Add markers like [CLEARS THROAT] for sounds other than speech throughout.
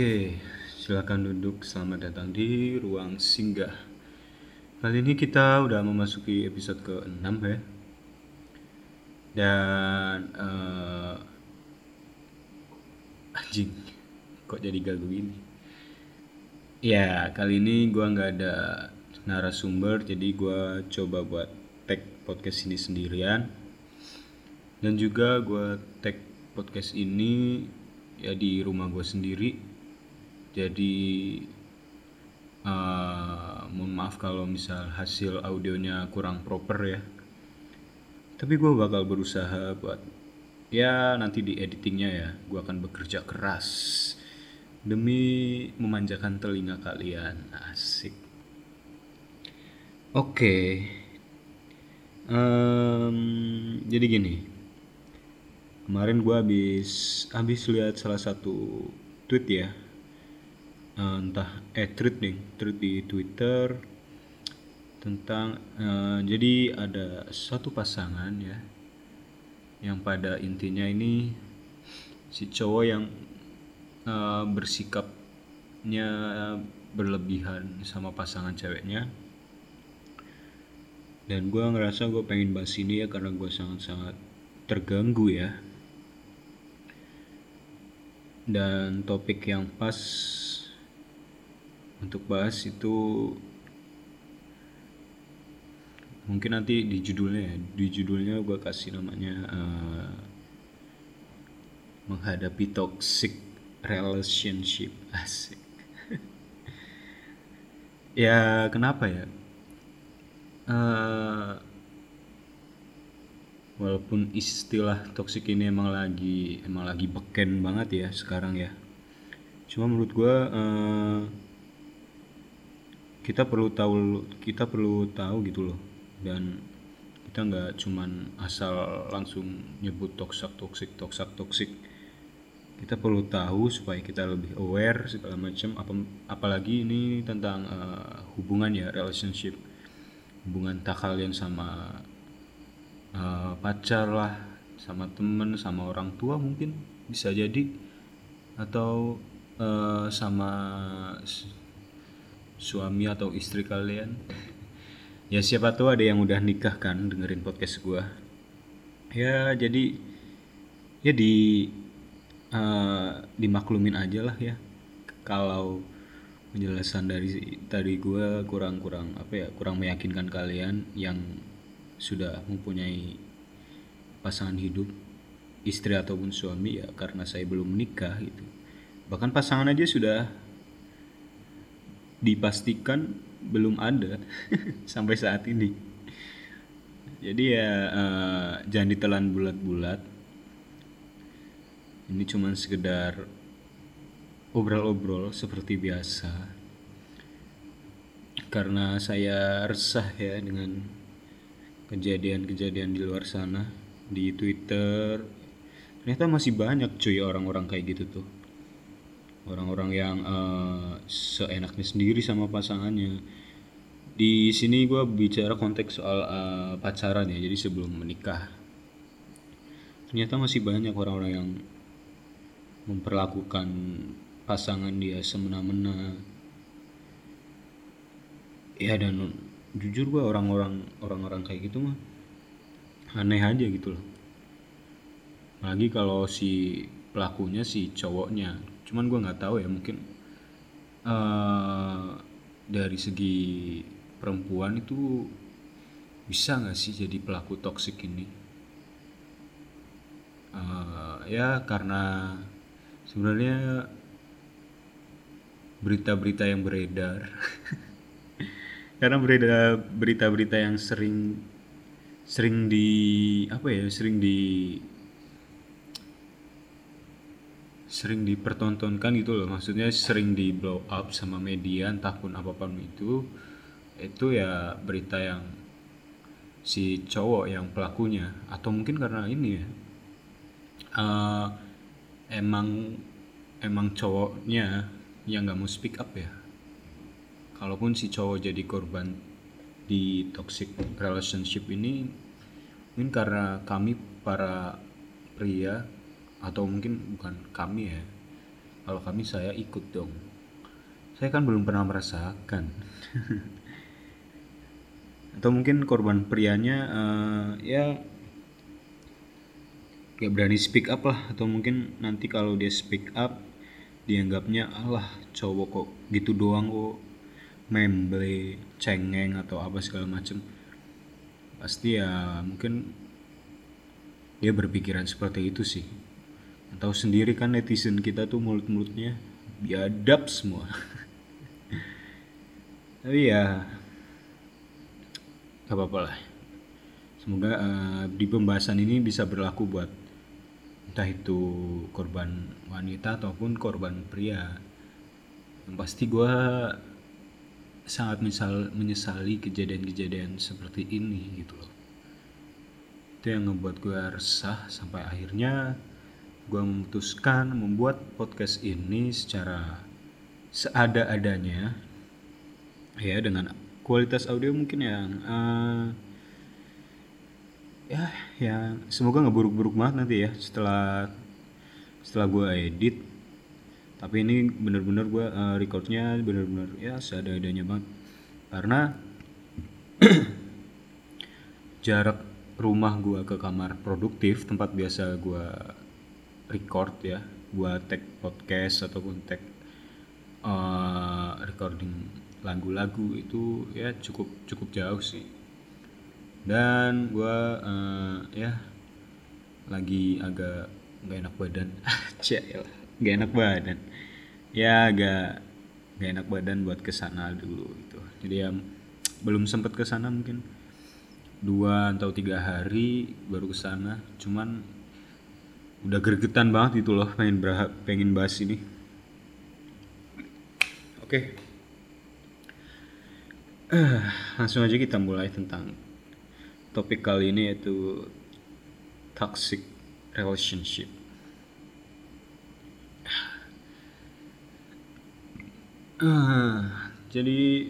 Oke, silakan duduk. Selamat datang di ruang singgah. Kali ini kita udah memasuki episode ke-6 ya. Dan uh, anjing, kok jadi gagu ini? Ya, kali ini gua nggak ada narasumber, jadi gua coba buat tag podcast ini sendirian. Dan juga gua tag podcast ini ya di rumah gue sendiri jadi uh, mohon maaf kalau misal hasil audionya kurang proper ya. Tapi gue bakal berusaha buat ya nanti di editingnya ya gue akan bekerja keras demi memanjakan telinga kalian. Asik. Oke. Okay. um, jadi gini. Kemarin gue habis habis lihat salah satu tweet ya uh, entah eh tweet nih tweet di Twitter tentang uh, jadi ada satu pasangan ya yang pada intinya ini si cowok yang uh, bersikapnya berlebihan sama pasangan ceweknya. Dan gue ngerasa gue pengen bahas ini ya karena gue sangat-sangat terganggu ya. Dan topik yang pas untuk bahas itu mungkin nanti di judulnya ya. Di judulnya gue kasih namanya uh, menghadapi toxic relationship. [LAUGHS] Asik. Ya kenapa ya? Uh, walaupun istilah toxic ini emang lagi emang lagi beken banget ya sekarang ya. Cuma menurut gue uh, kita perlu tahu kita perlu tahu gitu loh. Dan kita nggak cuman asal langsung nyebut toxic toxic toxic toxic. Kita perlu tahu supaya kita lebih aware segala macam apa apalagi ini tentang uh, hubungan ya relationship. Hubungan tak kalian sama uh, pacar lah sama temen sama orang tua mungkin bisa jadi. Atau uh, sama suami atau istri kalian? Ya siapa tahu ada yang udah nikah kan dengerin podcast gue ya jadi ya di uh, dimaklumin aja lah ya. Kalau penjelasan dari tadi gue kurang-kurang apa ya kurang meyakinkan kalian yang sudah mempunyai pasangan hidup istri ataupun suami ya karena saya belum menikah gitu. Bahkan pasangan aja sudah dipastikan belum ada [LAUGHS] sampai saat ini. Jadi ya uh, jangan ditelan bulat-bulat. Ini cuma sekedar obrol-obrol seperti biasa. Karena saya resah ya dengan kejadian-kejadian di luar sana di Twitter. Ternyata masih banyak cuy orang-orang kayak gitu tuh orang-orang yang uh, seenaknya sendiri sama pasangannya. Di sini gue bicara konteks soal uh, pacaran ya jadi sebelum menikah ternyata masih banyak orang-orang yang memperlakukan pasangan dia semena-mena. Ya dan jujur gue orang-orang orang-orang kayak gitu mah aneh aja gitu loh. Lagi kalau si pelakunya si cowoknya cuman gue nggak tahu ya mungkin uh, dari segi perempuan itu bisa nggak sih jadi pelaku toksik ini? Uh, ya karena sebenarnya berita-berita yang beredar [LAUGHS] karena beredar berita-berita yang sering sering di apa ya sering di sering dipertontonkan gitu loh. Maksudnya sering di blow up sama media entah pun apa pun itu itu ya berita yang si cowok yang pelakunya. Atau mungkin karena ini ya uh, emang emang cowoknya yang nggak mau speak up ya. Kalaupun si cowok jadi korban di toxic relationship ini mungkin karena kami para pria atau mungkin bukan kami ya. Kalau kami saya ikut dong. Saya kan belum pernah merasakan. [LAUGHS] Atau mungkin korban prianya uh, ya gak berani speak up lah. Atau mungkin nanti kalau dia speak up dianggapnya Allah cowok kok gitu doang kok. Memble cengeng atau apa segala macem. Pasti ya mungkin dia berpikiran seperti itu sih atau sendiri kan netizen kita tuh mulut-mulutnya biadab semua. [LAUGHS] Tapi ya gak apa-apa lah. Semoga uh, di pembahasan ini bisa berlaku buat entah itu korban wanita ataupun korban pria. Yang pasti gue sangat misal menyesali kejadian-kejadian seperti ini gitu loh. Itu yang ngebuat gue resah sampai akhirnya gue memutuskan membuat podcast ini secara seada-adanya ya dengan kualitas audio mungkin yang uh, ya ya semoga nggak buruk-buruk banget nanti ya setelah setelah gue edit. Tapi ini bener-bener gue uh, recordnya bener-bener ya seadanya banget. Karena [CLEARS THROAT] jarak rumah gue ke kamar produktif tempat biasa gue record ya gue tag podcast ataupun tag uh, recording lagu-lagu itu ya cukup cukup jauh sih. Dan gue uh, ya lagi agak nggak enak badan. [LAUGHS] Cek nggak enak badan. Ya agak nggak enak badan buat ke sana dulu gitu. Jadi ya belum sempat ke sana mungkin. Dua atau tiga hari baru ke sana cuman udah gergetan banget itu loh pengen berah pengen bahas ini oke okay. uh, langsung aja kita mulai tentang topik kali ini yaitu toxic relationship. Uh, jadi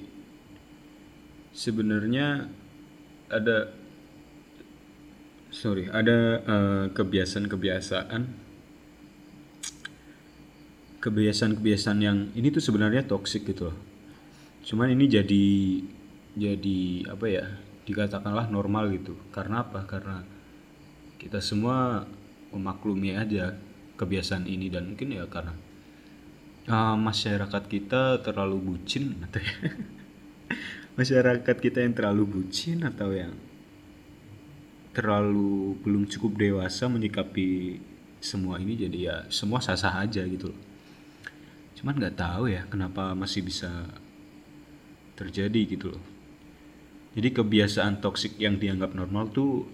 sebenarnya ada sorry ada uh, kebiasaan-kebiasaan kebiasaan-kebiasaan yang ini tuh sebenarnya toxic gitu loh. Cuman ini jadi jadi apa ya? dikatakanlah normal gitu karena apa karena kita semua memaklumi aja kebiasaan ini dan mungkin ya karena uh, masyarakat kita terlalu bucin atau ya [LAUGHS] masyarakat kita yang terlalu bucin atau yang terlalu belum cukup dewasa menyikapi semua ini jadi ya semua sah-sah aja gitu loh. Cuman nggak tahu ya kenapa masih bisa terjadi gitu loh. Jadi kebiasaan toksik yang dianggap normal tuh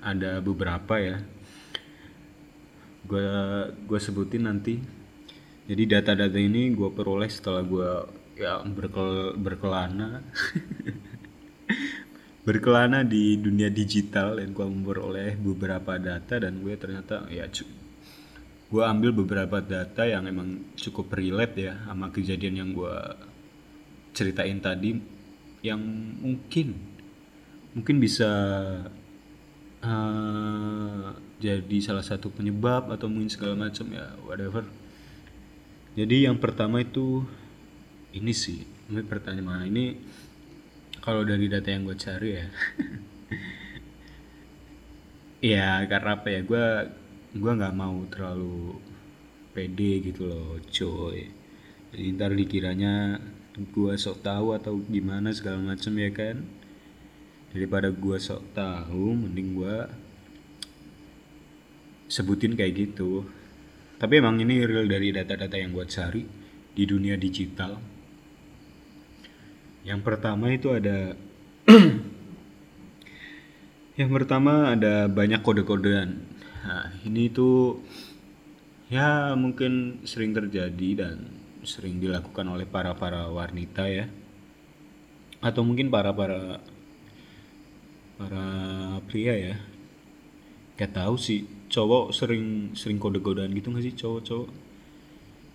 ada beberapa ya. Gue gue sebutin nanti. Jadi data-data ini gue peroleh setelah gue ya berkel, berkelana [LAUGHS] berkelana di dunia digital dan gue memperoleh beberapa data dan gue ternyata ya gue ambil beberapa data yang emang cukup relate ya sama kejadian yang gue ceritain tadi yang mungkin mungkin bisa uh, jadi salah satu penyebab atau mungkin segala macam ya whatever. Jadi yang pertama itu ini sih ini pertanyaan ini kalau dari data yang gue cari ya. [LAUGHS] Ya karena apa ya? Gue gue nggak mau terlalu pede gitu loh coy. Jadi ntar dikiranya gua sok tahu atau gimana segala macam ya kan? Daripada gua sok tahu mending gua sebutin kayak gitu. Tapi emang ini real dari data-data yang gua cari di dunia digital yang pertama itu ada [CLEARS THROAT] yang pertama ada banyak kode-kodean. Nah ini tuh ya mungkin sering terjadi dan sering dilakukan oleh para para wanita ya. Atau mungkin para para para pria ya. Gak tahu sih cowok sering sering kode-kodean gitu gak sih cowok-cowok?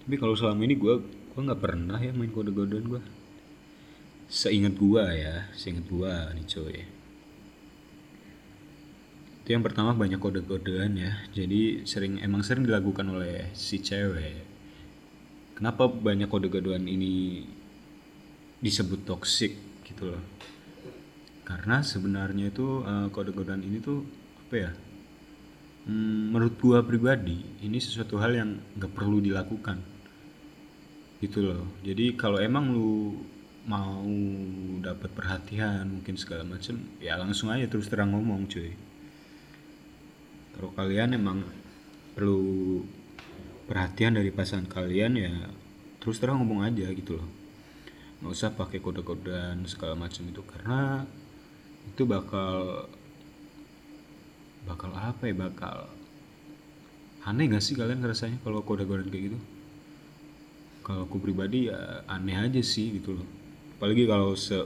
Tapi kalau selama ini gue gue nggak pernah ya main kode-kodean gue seingat gue ya seingat gue nih ya itu yang pertama banyak kode-kodean ya. Jadi sering emang sering dilakukan oleh si cewek. Kenapa banyak kode-kodean ini disebut toxic gitu loh? Karena sebenarnya itu uh, kode-kodean ini tuh apa ya hmm, menurut gua pribadi ini sesuatu hal yang nggak perlu dilakukan. Gitu loh. Jadi kalau emang lu mau dapat perhatian mungkin segala macam ya langsung aja terus terang ngomong cuy. Kalau kalian emang perlu perhatian dari pasangan kalian ya terus terang ngomong aja gitu loh. Nggak usah pakai kode-kode dan segala macam itu karena itu bakal bakal apa ya bakal aneh gak sih kalian ngerasanya kalau kode-kode kayak gitu? Kalau aku pribadi ya aneh aja sih gitu loh apalagi kalau se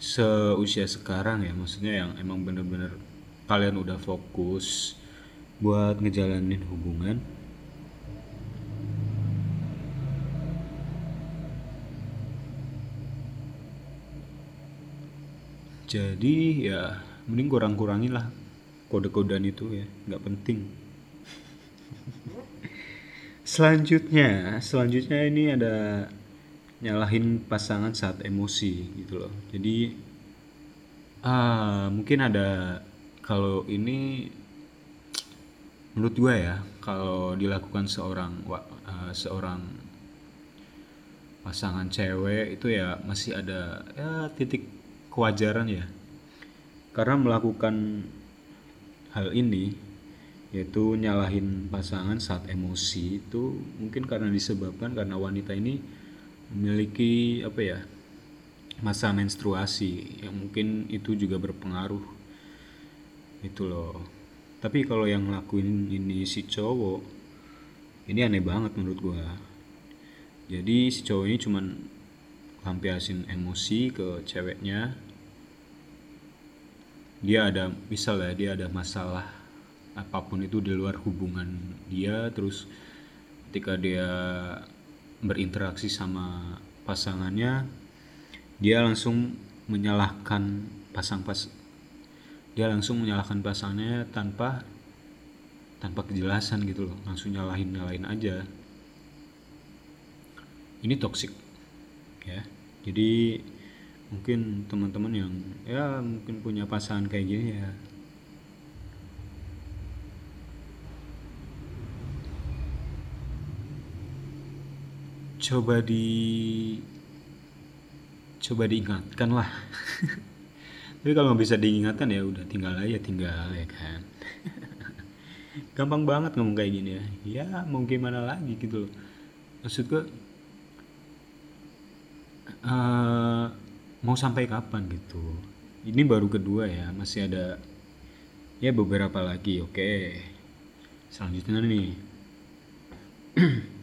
seusia sekarang ya maksudnya yang emang bener-bener kalian udah fokus buat ngejalanin hubungan. Jadi ya mending kurang-kurangin lah kode-kodean itu ya nggak penting. [LAUGHS] Selanjutnya selanjutnya ini ada nyalahin pasangan saat emosi gitu loh. Jadi ah mungkin ada kalau ini menurut gue ya kalau dilakukan seorang uh, seorang pasangan cewek itu ya masih ada ya titik kewajaran ya. Karena melakukan hal ini yaitu nyalahin pasangan saat emosi itu mungkin karena disebabkan karena wanita ini memiliki apa ya masa menstruasi yang mungkin itu juga berpengaruh itu loh. Tapi kalau yang ngelakuin ini si cowok ini aneh banget menurut gua. Jadi si cowok ini cuman lampiasin emosi ke ceweknya. Dia ada misalnya dia ada masalah apa pun itu di luar hubungan dia terus ketika dia berinteraksi sama pasangannya dia langsung menyalahkan pasang pas dia langsung menyalahkan pasangannya tanpa tanpa kejelasan gitu loh. Langsung nyalahin nyalahin aja. Ini toxic ya. Jadi mungkin teman-teman yang ya mungkin punya pasangan kayak gini ya coba di coba diingatkan lah. [LAUGHS] Tapi kalau nggak bisa diingatkan ya udah tinggal aja tinggal ya kan? [LAUGHS] Gampang banget ngomong kayak gini ya. Ya mau gimana lagi gitu loh. Maksud gue uh, mau sampai kapan gitu? Ini baru kedua ya masih ada ya beberapa lagi oke. Selanjutnya nih [CLEARS THROAT]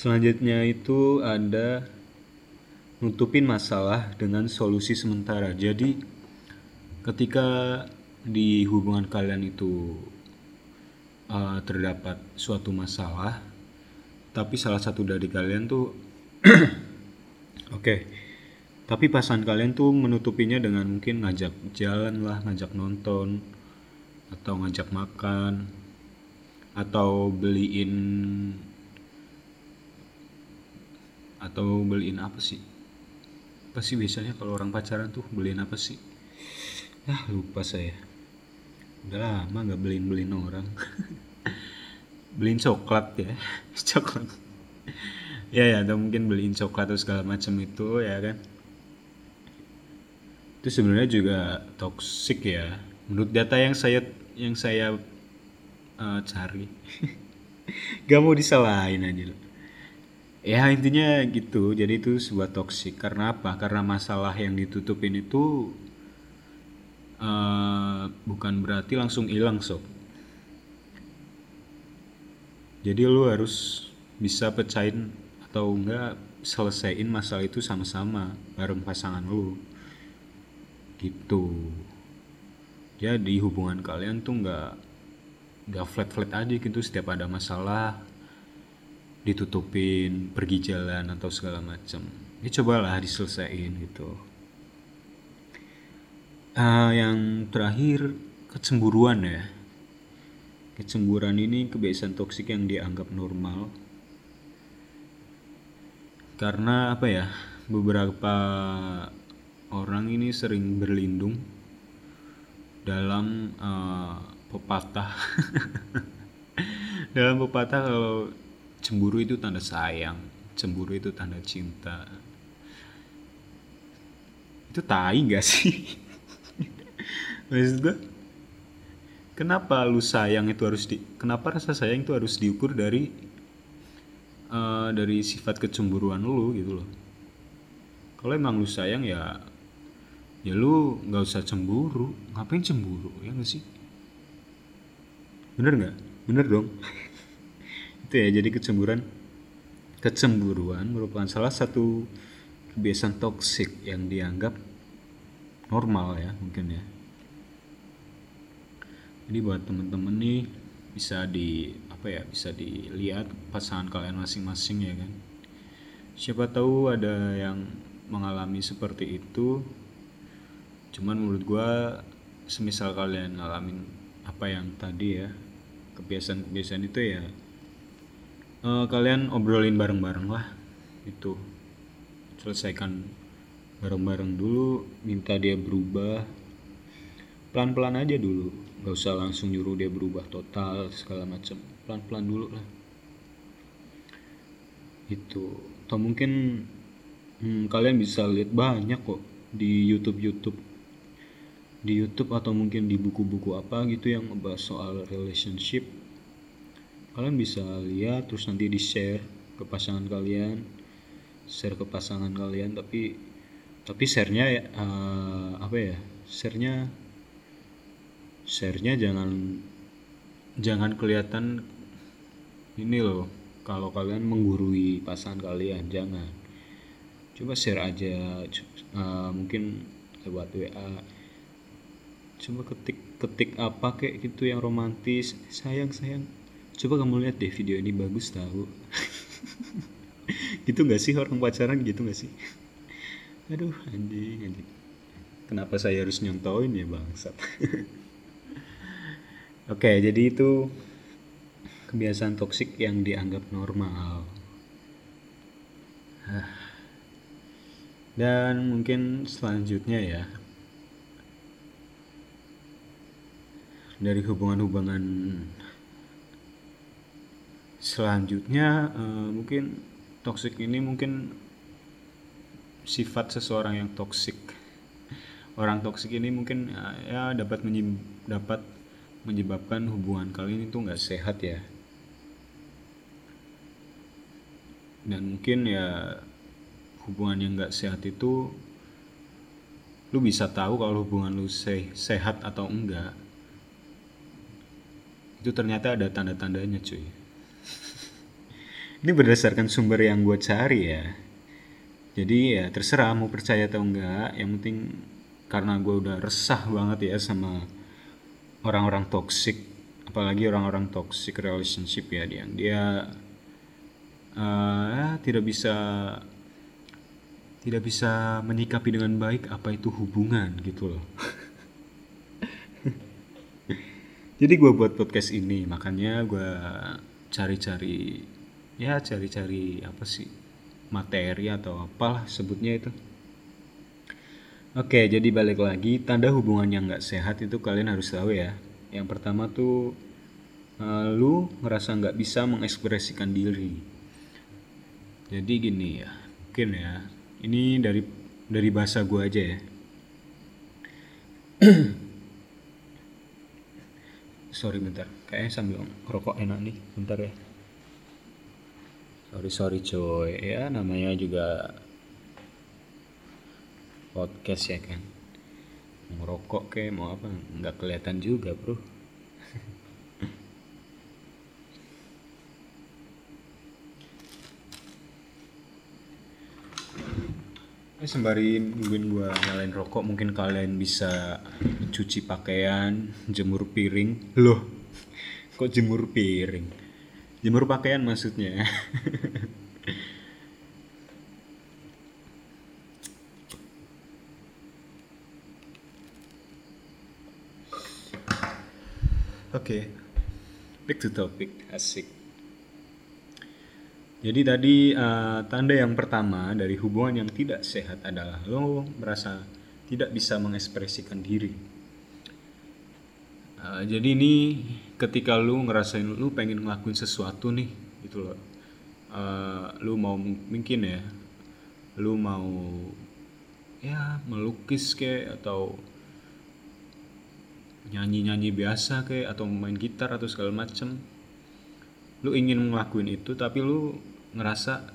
selanjutnya itu ada nutupin masalah dengan solusi sementara jadi ketika di hubungan kalian itu uh, terdapat suatu masalah tapi salah satu dari kalian tuh [CLEARS THROAT] Oke. Tapi pasangan kalian tuh menutupinya dengan mungkin ngajak jalan lah, ngajak nonton, atau ngajak makan, atau beliin atau beliin apa sih? Apa sih biasanya kalau orang pacaran tuh beliin apa sih? Ah lupa saya. Udah lama nggak beliin beliin orang. [LAUGHS] beliin coklat ya, [LAUGHS] coklat ya ya atau mungkin beliin coklat atau segala macam itu ya kan itu sebenarnya juga toxic ya menurut data yang saya yang saya uh, cari [LAUGHS] gak mau disalahin aja loh ya intinya gitu. Jadi itu sebuah toxic. Karena apa? Karena masalah yang ditutupin itu uh, bukan berarti langsung hilang sob. Jadi lu harus bisa pecahin atau enggak selesaiin masalah itu sama-sama bareng pasangan lu. Gitu. Jadi hubungan kalian tuh enggak enggak flat-flat aja gitu. Setiap ada masalah ditutupin pergi jalan atau segala macam. Ini cobalah diselesaikan gitu. Uh, yang terakhir kecemburuan ya. Kecemburuan ini kebiasaan toksik yang dianggap normal. Karena apa ya beberapa orang ini sering berlindung dalam uh, pepatah. [LAUGHS] Dalam pepatah kalau cemburu itu tanda sayang cemburu itu tanda cinta. Itu tai gak sih? [LAUGHS] Maksud gue kenapa lu sayang itu harus di kenapa rasa sayang itu harus diukur dari uh, dari sifat kecemburuan lu gitu loh? Kalau emang lu sayang ya ya lu nggak usah cemburu. Ngapain cemburu ya gak sih? Bener nggak? Bener dong [LAUGHS] itu ya jadi kecemburuan. Kecemburuan merupakan salah satu kebiasaan toksik yang dianggap normal ya mungkin ya. Jadi buat temen-temen nih bisa di apa ya bisa dilihat pasangan kalian masing-masing ya kan. Siapa tahu ada yang mengalami seperti itu. Cuman menurut gue semisal kalian ngalamin apa yang tadi ya kebiasaan-kebiasaan itu ya uh, kalian obrolin bareng-bareng lah itu. Selesaikan bareng-bareng dulu minta dia berubah. Pelan-pelan aja dulu gak usah langsung nyuruh dia berubah total segala macam pelan-pelan dulu lah. Itu. Atau mungkin hmm, kalian bisa lihat banyak kok di YouTube YouTube di YouTube atau mungkin di buku-buku apa gitu yang ngebahas soal relationship kalian bisa lihat terus nanti di share ke pasangan kalian share ke pasangan kalian tapi tapi sharenya ya uh, apa ya sharenya sharenya jangan jangan kelihatan ini loh kalau kalian menggurui pasangan kalian jangan. Coba share aja uh, mungkin lewat WA coba ketik ketik apa kayak gitu yang romantis sayang sayang coba kamu lihat deh video ini bagus tahu. [LAUGHS] Gitu nggak sih orang pacaran gitu nggak sih? Aduh anjing anjing. Kenapa saya harus nyontoin ya bangsat? [LAUGHS] Oke jadi itu kebiasaan toksik yang dianggap normal. Dan mungkin selanjutnya ya. Dari hubungan-hubungan selanjutnya uh, mungkin toxic ini mungkin sifat seseorang yang toksik orang toksik ini mungkin uh, ya dapat menyib dapat menyebabkan hubungan kalian itu nggak sehat ya. Dan mungkin ya hubungan yang nggak sehat itu lu bisa tahu kalau hubungan lu se sehat atau enggak. Itu ternyata ada tanda-tandanya cuy ini berdasarkan sumber yang gue cari ya. Jadi ya terserah mau percaya atau enggak yang penting karena gue udah resah banget ya sama orang-orang toxic apalagi orang-orang toxic relationship ya dia dia uh, tidak bisa tidak bisa menyikapi dengan baik apa itu hubungan gitu loh. [LAUGHS] Jadi gue buat podcast ini makanya gue cari-cari ya cari-cari apa sih? Materi atau apalah sebutnya itu. Oke jadi balik lagi tanda hubungan yang nggak sehat itu kalian harus tahu ya. Yang pertama tuh uh, lu ngerasa nggak bisa mengekspresikan diri. Jadi gini ya mungkin ya ini dari dari bahasa gue aja ya. [CLEARS THROAT] Sorry bentar kayaknya sambil ngerokok enak nih bentar ya sorry sorry coy ya namanya juga podcast ya kan. Ngerokok kayak mau apa? Nggak kelihatan juga bro. Eh, sembari nungguin gua nyalain rokok mungkin kalian bisa cuci pakaian jemur piring. Loh kok jemur piring jemur pakaian maksudnya Oke, okay. back to topic, asik. Jadi tadi uh, tanda yang pertama dari hubungan yang tidak sehat adalah lo merasa tidak bisa mengekspresikan diri. Uh, jadi ini ketika lu ngerasain lu pengen ngelakuin sesuatu nih gitu loh. Uh, lu mau mungkin ya, lu mau ya melukis kayak atau nyanyi-nyanyi biasa kayak atau main gitar atau segala macem lu ingin ngelakuin itu tapi lu ngerasa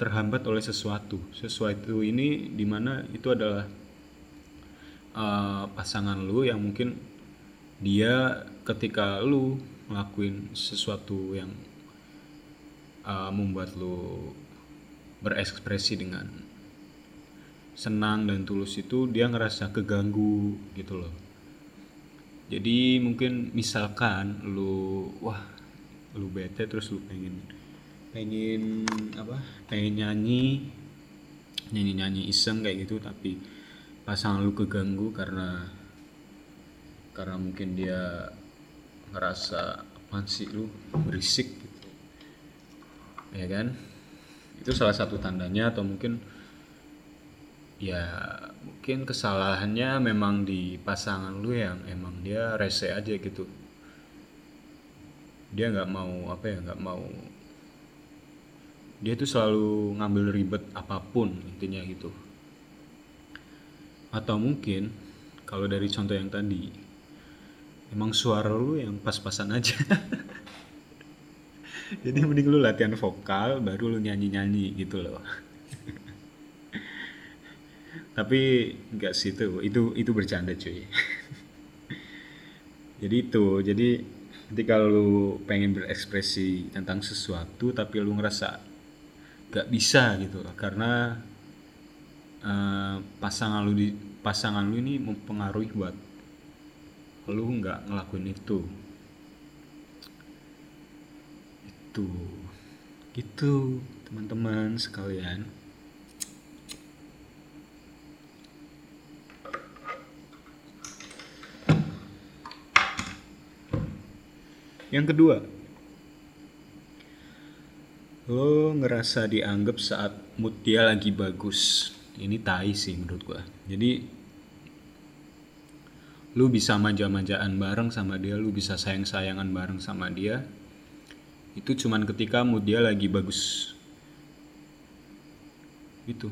terhambat oleh sesuatu sesuatu ini di mana itu adalah uh, pasangan lu yang mungkin dia ketika lu ngelakuin sesuatu yang uh, membuat lu berekspresi dengan senang dan tulus itu dia ngerasa keganggu gitu loh. Jadi mungkin misalkan lu wah lu bete terus lu pengen pengen apa pengen nyanyi nyanyi nyanyi iseng kayak gitu tapi pasangan lu keganggu karena karena mungkin dia ngerasa apa sih lu? Berisik. Gitu ya kan? Itu salah satu tandanya atau mungkin ya mungkin kesalahannya memang di pasangan lu yang emang dia rese aja gitu. Dia nggak mau apa ya nggak mau dia tuh selalu ngambil ribet apa pun intinya gitu. Atau mungkin kalau dari contoh yang tadi emang suara lu yang pas-pasan aja. [LAUGHS] Jadi mending lu latihan vokal baru lu nyanyi-nyanyi gitu loh. [LAUGHS] Tapi nggak sih itu itu itu bercanda cuy. [LAUGHS] Jadi itu jadi ketika lu pengen berekspresi tentang sesuatu tapi lu ngerasa gak bisa gitu karena uh, pasangan lu di pasangan lu ini mempengaruhi buat lu nggak ngelakuin itu. Itu. Gitu teman-teman sekalian. Yang kedua lo ngerasa dianggap saat mood dia lagi bagus. Ini tai sih menurut gua. Jadi lu bisa manja-manjaan bareng sama dia lu bisa sayang-sayangan bareng sama dia. Itu cuman ketika mood dia lagi bagus. Itu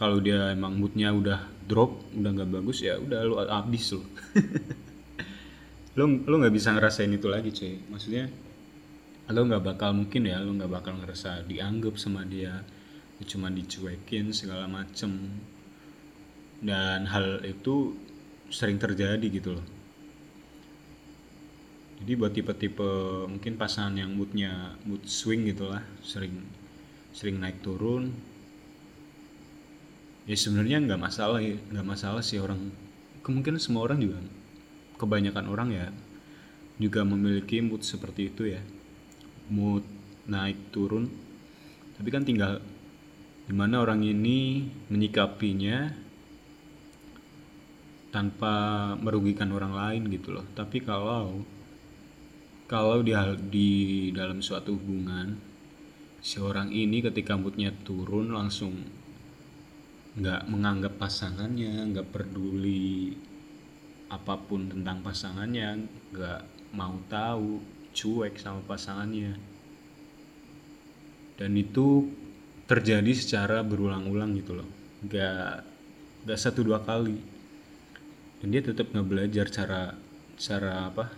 kalau dia emang moodnya udah drop udah nggak bagus ya udah lu abis lo lo lo nggak bisa ngerasain itu lagi cuy. Maksudnya lo nggak bakal mungkin ya lo nggak bakal ngerasa dianggap sama dia. Cuma dicuekin segala macem. Dan hal itu sering terjadi gitu loh. Jadi buat tipe-tipe mungkin pasangan yang moodnya mood swing gitulah sering sering naik turun ya sebenarnya nggak masalah nggak masalah sih orang kemungkinan semua orang juga kebanyakan orang ya juga memiliki mood seperti itu ya. Mood naik turun tapi kan tinggal di mana orang ini menyikapinya tanpa merugikan orang lain gitu loh. Tapi kalau kalau di, di dalam suatu hubungan si orang ini ketika moodnya turun langsung nggak menganggap pasangannya nggak peduli apa pun tentang pasangannya nggak mau tahu cuek sama pasangannya. Dan itu terjadi secara berulang-ulang gitu loh. Gak gak satu dua kali dan dia tetap nggak belajar cara cara apa?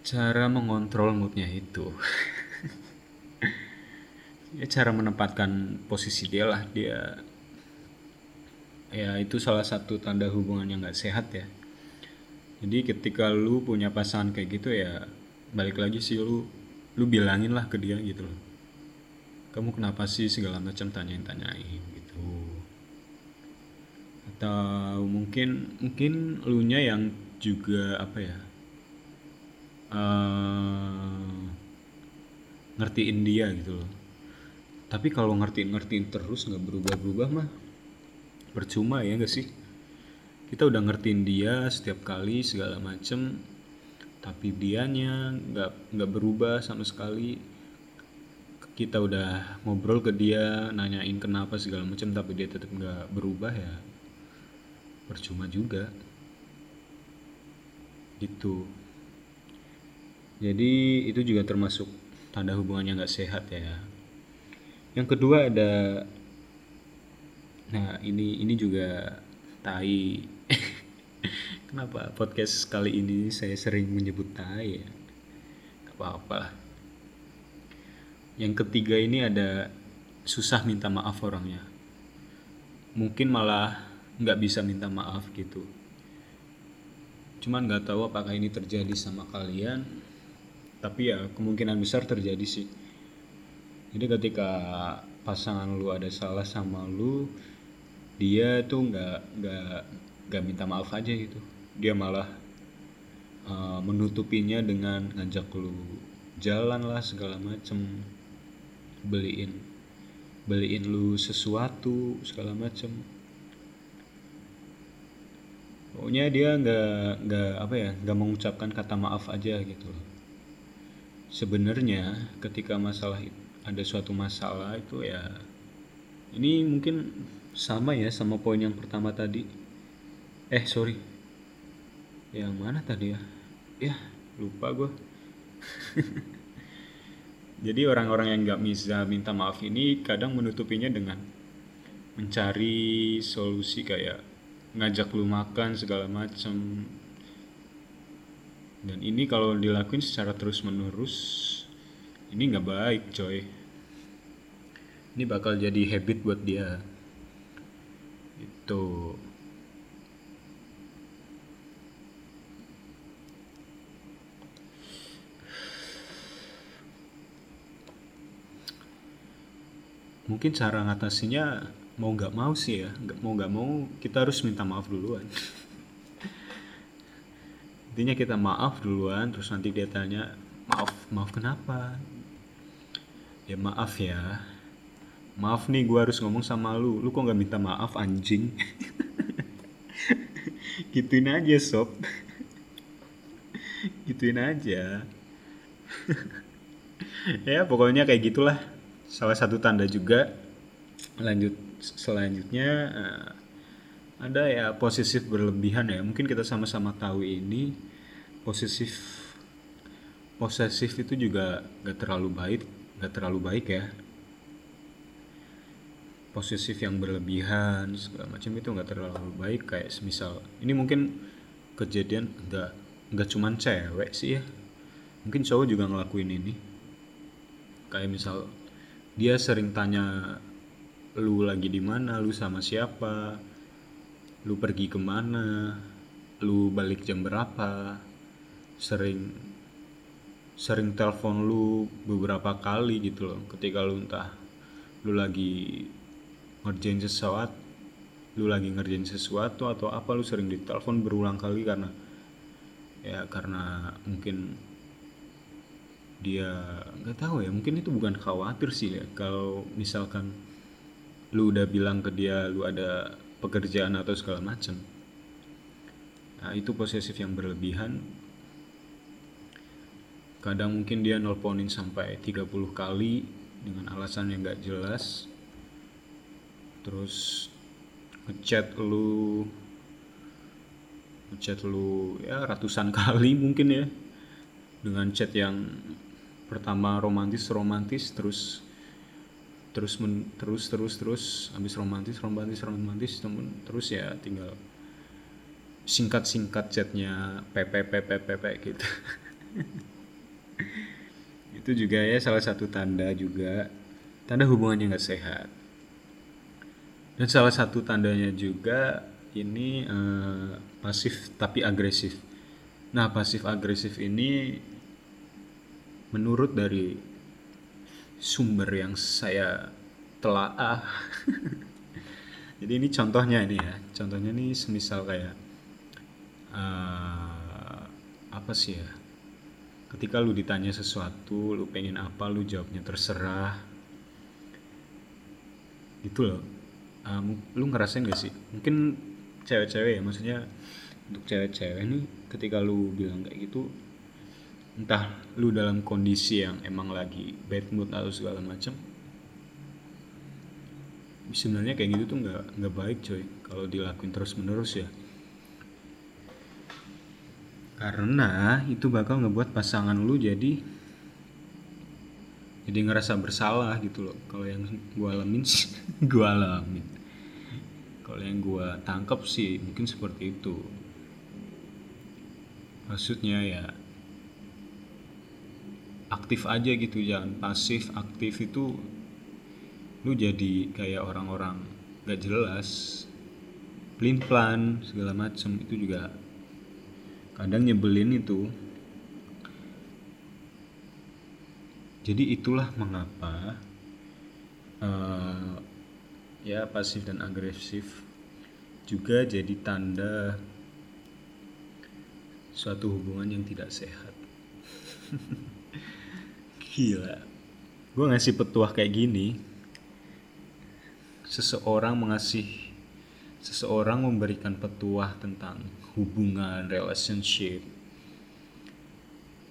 Cara mengontrol moodnya itu. [LAUGHS] Ya cara menempatkan posisi dia lah. Dia ya itu salah satu tanda hubungan yang gak sehat ya. Jadi ketika lu punya pasangan kayak gitu ya balik lagi sih lu lu bilangin lah ke dia gitu loh. Kamu kenapa sih segala macam tanyain tanyain atau mungkin mungkin lu nya yang juga apa ya uh, ngertiin dia gitu loh. Tapi kalau ngertiin ngertiin terus nggak berubah berubah mah percuma ya gak sih? Kita udah ngertiin dia setiap kali segala macem tapi dianya nggak nggak berubah sama sekali. Kita udah ngobrol ke dia nanyain kenapa segala macam tapi dia tetap nggak berubah ya percuma juga. Gitu. Jadi itu juga termasuk tanda hubungannya nggak sehat ya. Yang kedua ada nah ini ini juga tai. [LAUGHS] Kenapa podcast kali ini saya sering menyebut tai ya? Gak apa-apa yang ketiga ini ada susah minta maaf orangnya. Mungkin malah nggak bisa minta maaf gitu. Cuman nggak tahu apakah ini terjadi sama kalian tapi ya kemungkinan besar terjadi sih. Jadi ketika pasangan lu ada salah sama lu dia tuh nggak nggak nggak minta maaf aja gitu. Dia malah uh, menutupinya dengan ngajak lu jalan lah segala macem beliin beliin lu sesuatu segala macem pokoknya dia nggak nggak apa ya nggak mengucapkan kata maaf aja gitu sebenarnya ketika masalah ada suatu masalah itu ya ini mungkin sama ya sama poin yang pertama tadi. Eh sorry. Yang mana tadi ya? Ya lupa gue [LAUGHS] Jadi orang-orang yang nggak bisa minta maaf ini kadang menutupinya dengan mencari solusi kayak ngajak lu makan segala macam. Dan ini kalau dilakuin secara terus menerus ini nggak baik coy. Ini bakal jadi habit buat dia. Itu. mungkin cara ngatasinya mau nggak mau sih ya nggak mau nggak mau kita harus minta maaf duluan. Intinya kita maaf duluan terus nanti dia tanya maaf maaf kenapa? Ya maaf ya. Maaf nih gue harus ngomong sama lu. Lu kok nggak minta maaf anjing? [LAUGHS] Gituin aja sob. [LAUGHS] Gituin aja. [LAUGHS] Ya pokoknya kayak gitulah. Salah satu tanda juga. Lanjut selanjutnya uh, ada ya posesif berlebihan ya. Mungkin kita sama-sama tahu ini posesif posesif itu juga gak terlalu baik gak terlalu baik ya. Posesif yang berlebihan segala macam itu gak terlalu baik. Kayak semisal ini mungkin kejadian nggak nggak cuman cewek sih ya. Mungkin cowok juga ngelakuin ini. Kayak misal dia sering tanya lu lagi di mana? Lu sama siapa? Lu pergi ke mana? Lu balik jam berapa? Sering sering telepon lu beberapa kali gitu loh. Ketika lu entah lu lagi ngerjain sesuatu lu lagi ngerjain sesuatu atau apa lu sering ditelepon berulang kali karena ya karena mungkin dia nggak tahu ya mungkin itu bukan khawatir sih ya. Kalau misalkan lu udah bilang ke dia lu ada pekerjaan atau segala macam nah itu posesif yang berlebihan. Kadang mungkin dia nelponin sampai 30 kali dengan alasan yang gak jelas. Terus ngechat lu ngechat lu ya ratusan [LAUGHS] kali mungkin ya. Dengan chat yang pertama romantis romantis terus terus men, terus terus terus habis romantis romantis romantis temen terus ya tinggal singkat singkat chatnya pp pp pp gitu. [LAUGHS] Itu juga ya salah satu tanda juga tanda hubungannya nggak sehat. Dan salah satu tandanya juga ini uh, pasif tapi agresif. Nah pasif agresif ini menurut dari sumber yang saya telaah [LAUGHS] jadi ini contohnya ini ya. Contohnya ini semisal kayak uh, apa sih ya? Ketika lu ditanya sesuatu lu pengen apa lu jawabnya terserah. Gitu loh. Um, lu ngerasain gak sih? Mungkin cewek-cewek ya maksudnya untuk cewek-cewek nih ketika lu bilang kayak gitu entah lu dalam kondisi yang emang lagi bad mood atau segala macam sebenarnya kayak gitu tuh nggak nggak baik coy kalau dilakuin terus menerus ya. Karena itu bakal ngebuat pasangan lu jadi jadi ngerasa bersalah gitu loh. Kalau yang gue alamin sih [LAUGHS] gue alamin. Kalau yang gue tangkap sih mungkin seperti itu. Maksudnya ya aktif aja gitu jangan pasif aktif itu lu jadi kayak orang-orang gak jelas. Pelin plan segala macem itu juga kadang nyebelin itu. Jadi itulah mengapa uh, ya pasif dan agresif juga jadi tanda suatu hubungan yang tidak sehat [LAUGHS] gila gue ngasih petuah kayak gini seseorang mengasih seseorang memberikan petuah tentang hubungan, relationship,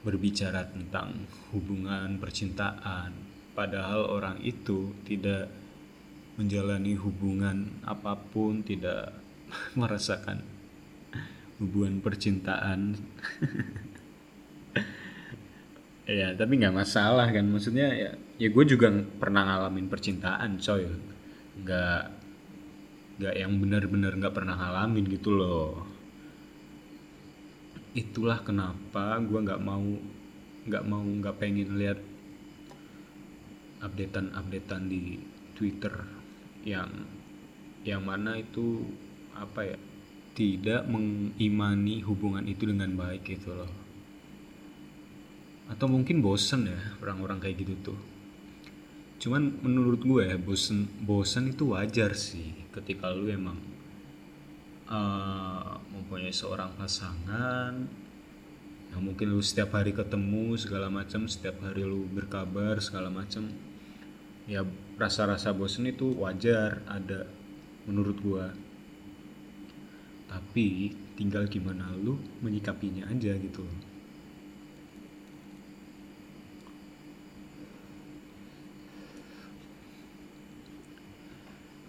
berbicara tentang hubungan percintaan, padahal orang itu tidak menjalani hubungan apa pun, tidak [LAUGHS] merasakan hubungan percintaan. [LAUGHS] ya, tapi nggak masalah kan, maksudnya ya, ya gue juga pernah ngalamin percintaan, coy, nggak nggak yang benar-benar nggak pernah ngalamin gitu loh. Itulah kenapa gue nggak mau nggak mau nggak pengen lihat updatean-updatean di Twitter yang yang mana itu apa ya tidak mengimani hubungan itu dengan baik gitu loh atau mungkin bosen ya orang-orang kayak gitu tuh. Cuman menurut gue ya bosen bosen itu wajar sih ketika lu emang uh, mempunyai seorang pasangan yang mungkin lu setiap hari ketemu segala macam setiap hari lu berkabar segala macam ya rasa-rasa bosan itu wajar ada menurut gua. Tapi tinggal gimana lu menyikapinya aja gitu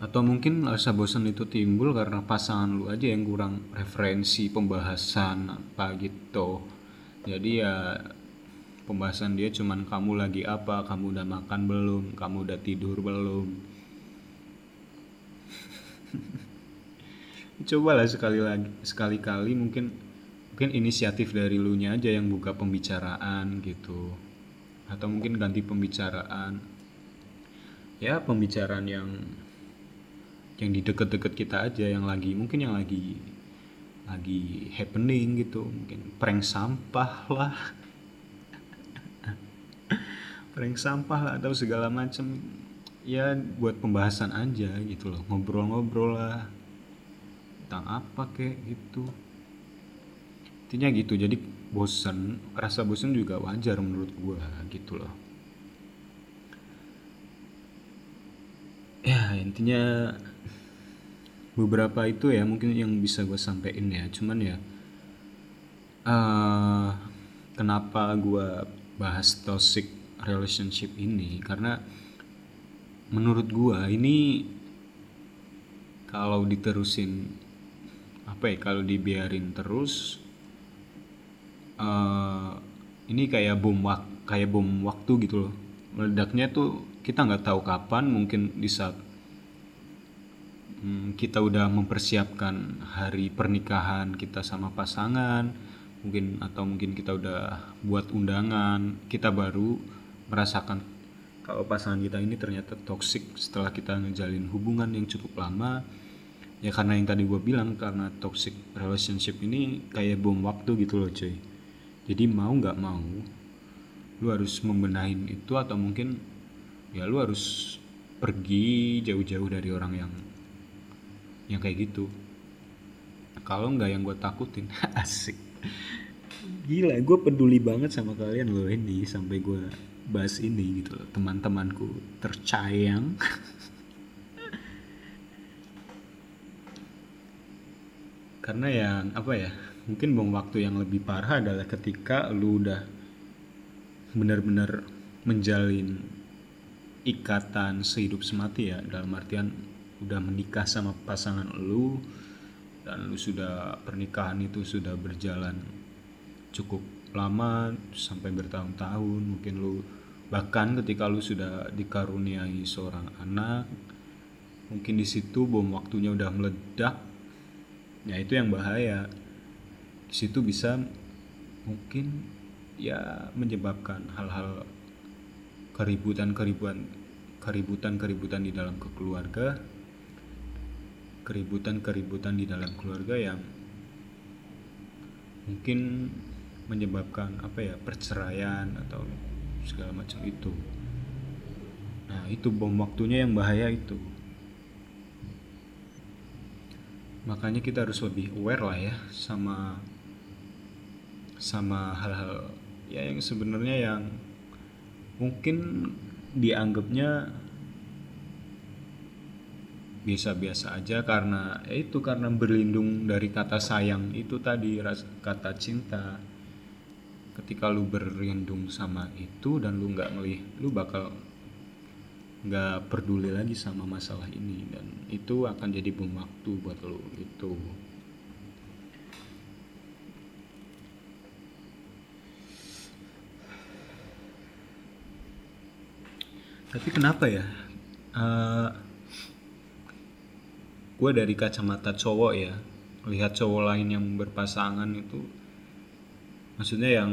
atau mungkin rasa bosan itu timbul karena pasangan lu aja yang kurang referensi pembahasan apa gitu. Jadi ya pembahasan dia cuman kamu lagi apa kamu udah makan belum kamu udah tidur belum. [LAUGHS] Coba lah sekali lagi sekali kali mungkin mungkin inisiatif dari lu nya aja yang buka pembicaraan gitu. Atau mungkin ganti pembicaraan. Ya pembicaraan yang yang di deket-deket kita aja yang lagi mungkin yang lagi lagi happening gitu mungkin prank sampah lah. [LAUGHS] Prank sampah lah atau segala macam ya buat pembahasan aja gitu loh ngobrol-ngobrol lah. Tentang apa kek gitu. Intinya gitu jadi bosen rasa bosen juga wajar menurut gua gitu loh. Ya intinya beberapa itu ya mungkin yang bisa gue sampein ya. Cuman ya uh, kenapa gue bahas toxic relationship ini? Karena menurut gue ini kalau diterusin apa ya kalau dibiarin terus uh, ini kayak bom kayak bom waktu gitu loh. Meledaknya tuh kita nggak tahu kapan mungkin di saat hmm, kita udah mempersiapkan hari pernikahan kita sama pasangan mungkin atau mungkin kita udah buat undangan. Kita baru merasakan kalau pasangan kita ini ternyata toksik setelah kita ngejalin hubungan yang cukup lama. Ya karena yang tadi gue bilang karena toxic relationship ini kayak bom waktu gitu loh cuy. Jadi mau nggak mau lu harus membenahin itu atau mungkin ya lu harus pergi jauh-jauh dari orang yang yang kayak gitu. Kalau nggak yang gue takutin [LAUGHS] asik. Gila gue peduli banget sama kalian loh ini sampai gue bahas ini gitu loh. Teman-temanku tercayang. [LAUGHS] Karena yang apa ya mungkin bom waktu yang lebih parah adalah ketika lu udah benar-benar menjalin ikatan sehidup semati ya dalam artian udah menikah sama pasangan lu dan lu sudah pernikahan itu sudah berjalan cukup lama sampai bertahun-tahun mungkin lu bahkan ketika lu sudah dikaruniai seorang anak mungkin di situ bom waktunya udah meledak ya itu yang bahaya. Di situ bisa mungkin ya menyebabkan hal-hal keributan-keributan keributan-keributan di dalam keluarga keributan-keributan di dalam keluarga yang mungkin menyebabkan apa ya perceraian atau segala macam itu. Nah itu bom waktunya yang bahaya itu. Makanya kita harus lebih aware lah ya sama sama hal-hal ya yang sebenarnya yang mungkin dianggapnya biasa-biasa aja karena ya itu karena berlindung dari kata sayang itu tadi kata cinta. Ketika lu berlindung sama itu dan lu nggak ngelih lu bakal nggak peduli lagi sama masalah ini dan itu akan jadi bom waktu buat lu itu tapi kenapa ya? Uh, gue dari kacamata cowok ya lihat cowok lain yang berpasangan itu maksudnya yang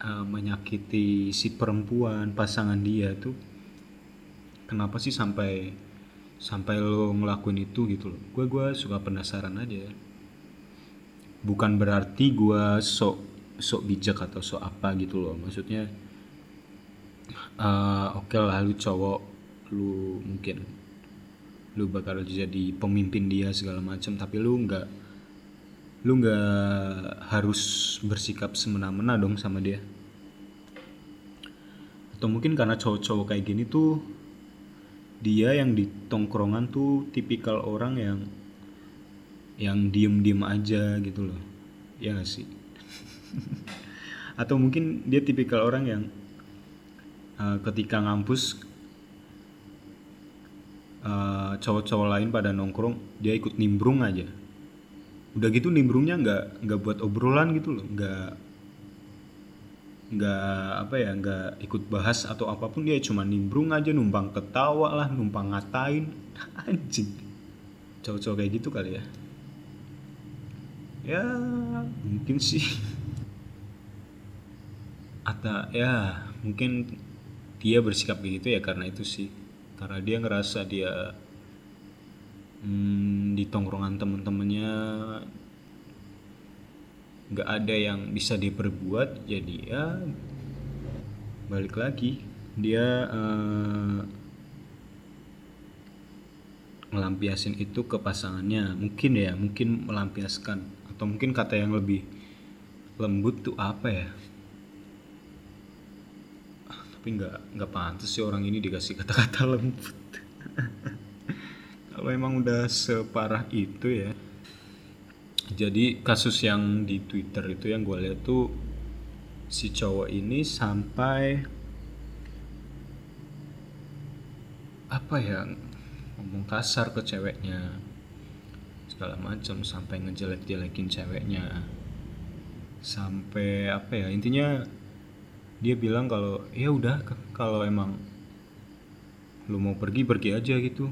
uh, menyakiti si perempuan pasangan dia tuh kenapa sih sampai sampai lo ngelakuin itu gitu loh? Gue gue suka penasaran aja bukan berarti gue sok sok bijak atau sok apa gitu loh maksudnya uh, oke okay lah lu cowok lu mungkin lu bakal jadi pemimpin dia segala macam tapi lu nggak lu nggak harus bersikap semena-mena dong sama dia. Atau mungkin karena cowok-cowok kayak gini tuh dia yang di tongkrongan tuh tipikal orang yang yang diem-diem aja gitu loh. Ya gak sih? [LAUGHS] Atau mungkin dia tipikal orang yang uh, ketika ngampus uh, cowok-cowok lain pada nongkrong dia ikut nimbrung aja. Udah gitu nimbrungnya nggak nggak buat obrolan gitu loh. Nggak nggak apa ya nggak ikut bahas atau apa pun dia cuma nimbrung aja numpang ketawa lah numpang ngatain. [LAUGHS] Anjing. Cowok-cowok kayak gitu kali ya. Ya mungkin sih. Atau ya mungkin dia bersikap begitu ya karena itu sih karena dia ngerasa dia hmm, di tongkrongan temen-temennya nggak ada yang bisa diperbuat jadi ya balik lagi. Dia uh, melampiasin itu ke pasangannya. Mungkin ya mungkin melampiaskan. Atau mungkin kata yang lebih lembut tuh apa ya tapi nggak nggak pantas sih orang ini dikasih kata-kata lembut. [LAUGHS] Kalau emang udah separah itu ya. Jadi kasus yang di Twitter itu yang gue lihat tuh si cowok ini sampai apa ya ngomong kasar ke ceweknya. Segala macam sampai ngejelek-jelekin ceweknya. Sampai apa ya intinya dia bilang kalau ya udah kalau emang lu mau pergi pergi aja gitu.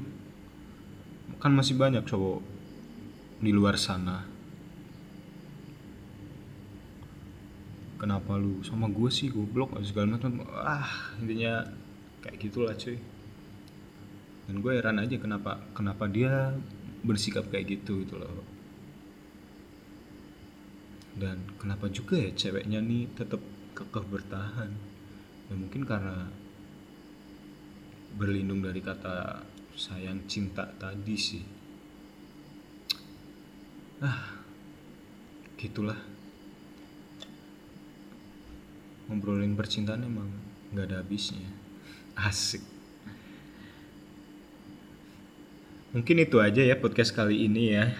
Kan masih banyak cowok di luar sana. Kenapa lu sama gue sih goblok segala macam. Ah intinya kayak gitulah cuy. Dan gue heran aja kenapa kenapa dia bersikap kayak gitu gitu loh. Dan kenapa juga ya ceweknya nih tetap kekeh bertahan. Ya mungkin karena berlindung dari kata sayang cinta tadi sih. Ah gitulah. Ngobrolin percintaan emang nggak ada habisnya. Asik. Mungkin itu aja ya podcast kali ini ya.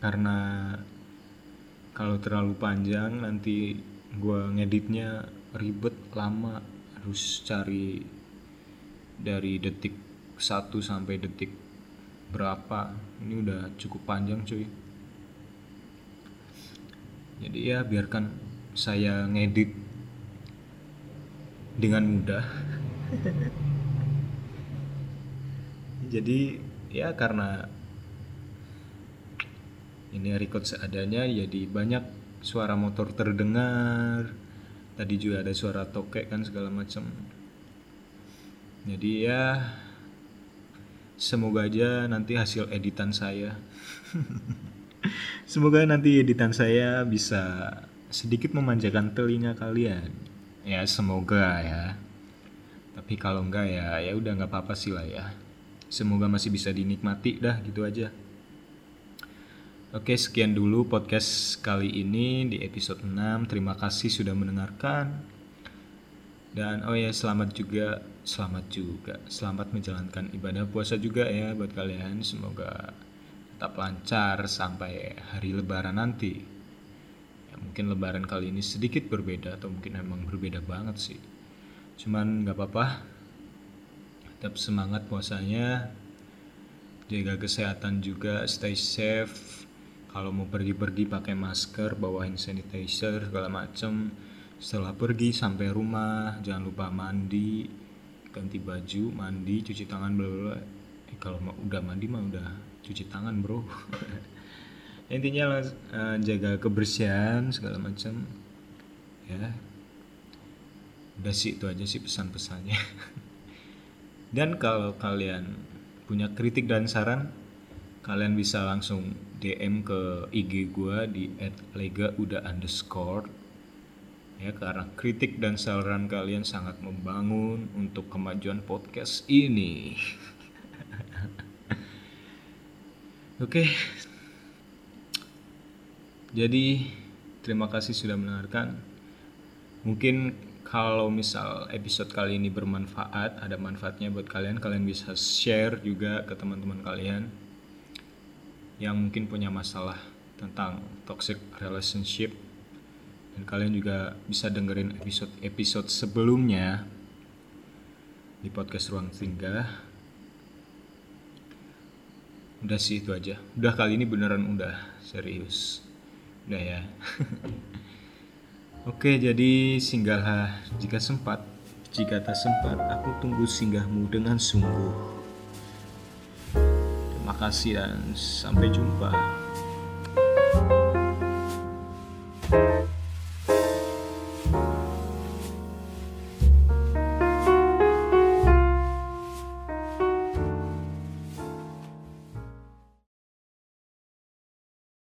Karena kalau terlalu panjang nanti gue ngeditnya ribet lama. Harus cari dari detik 1 sampai detik berapa. Ini udah cukup panjang cuy. Jadi ya biarkan saya ngedit dengan mudah. [LAUGHS] Jadi ya karena ini record seadanya jadi banyak suara motor terdengar. Tadi juga ada suara tokek kan segala macam jadi ya semoga aja nanti hasil editan saya. [LAUGHS] Semoga nanti editan saya bisa sedikit memanjakan telinga kalian. Ya semoga ya. Tapi kalau enggak ya ya udah nggak apa-apa sih lah ya. Semoga masih bisa dinikmati dah gitu aja Oke, sekian dulu podcast kali ini di episode 6. Terima kasih sudah mendengarkan. Dan oh ya, selamat juga, selamat juga. Selamat menjalankan ibadah puasa juga ya buat kalian. Semoga tetap lancar sampai hari lebaran nanti. Ya, mungkin lebaran kali ini sedikit berbeda atau mungkin emang berbeda banget sih. Cuman nggak apa-apa. Tetap semangat puasanya. Jaga kesehatan juga, stay safe kalau mau pergi-pergi pakai masker bawa hand sanitizer segala macem. Setelah pergi sampai rumah jangan lupa mandi ganti baju mandi cuci tangan bla eh, kalau udah mandi mah udah cuci tangan bro. [LAUGHS] Intinya uh, jaga kebersihan segala macam ya. Udah sih itu aja sih pesan-pesannya. [LAUGHS] Dan kalau kalian punya kritik dan saran kalian bisa langsung DM ke IG gue di @lega_uda underscore ya karena kritik dan saran kalian sangat membangun untuk kemajuan podcast ini. [LAUGHS] Oke. Jadi terima kasih sudah mendengarkan. Mungkin kalau misal episode kali ini bermanfaat, ada manfaatnya buat kalian, kalian bisa share juga ke teman-teman kalian yang mungkin punya masalah tentang toxic relationship dan kalian juga bisa dengerin episode-episode sebelumnya di podcast Ruang Singgah. Udah sih itu aja. Udah kali ini beneran udah serius. Udah ya. [LAUGHS] Oke, jadi singgahlah jika sempat. Jika tak sempat, aku tunggu singgahmu dengan sungguh. Terima kasih dan sampai jumpa. thank you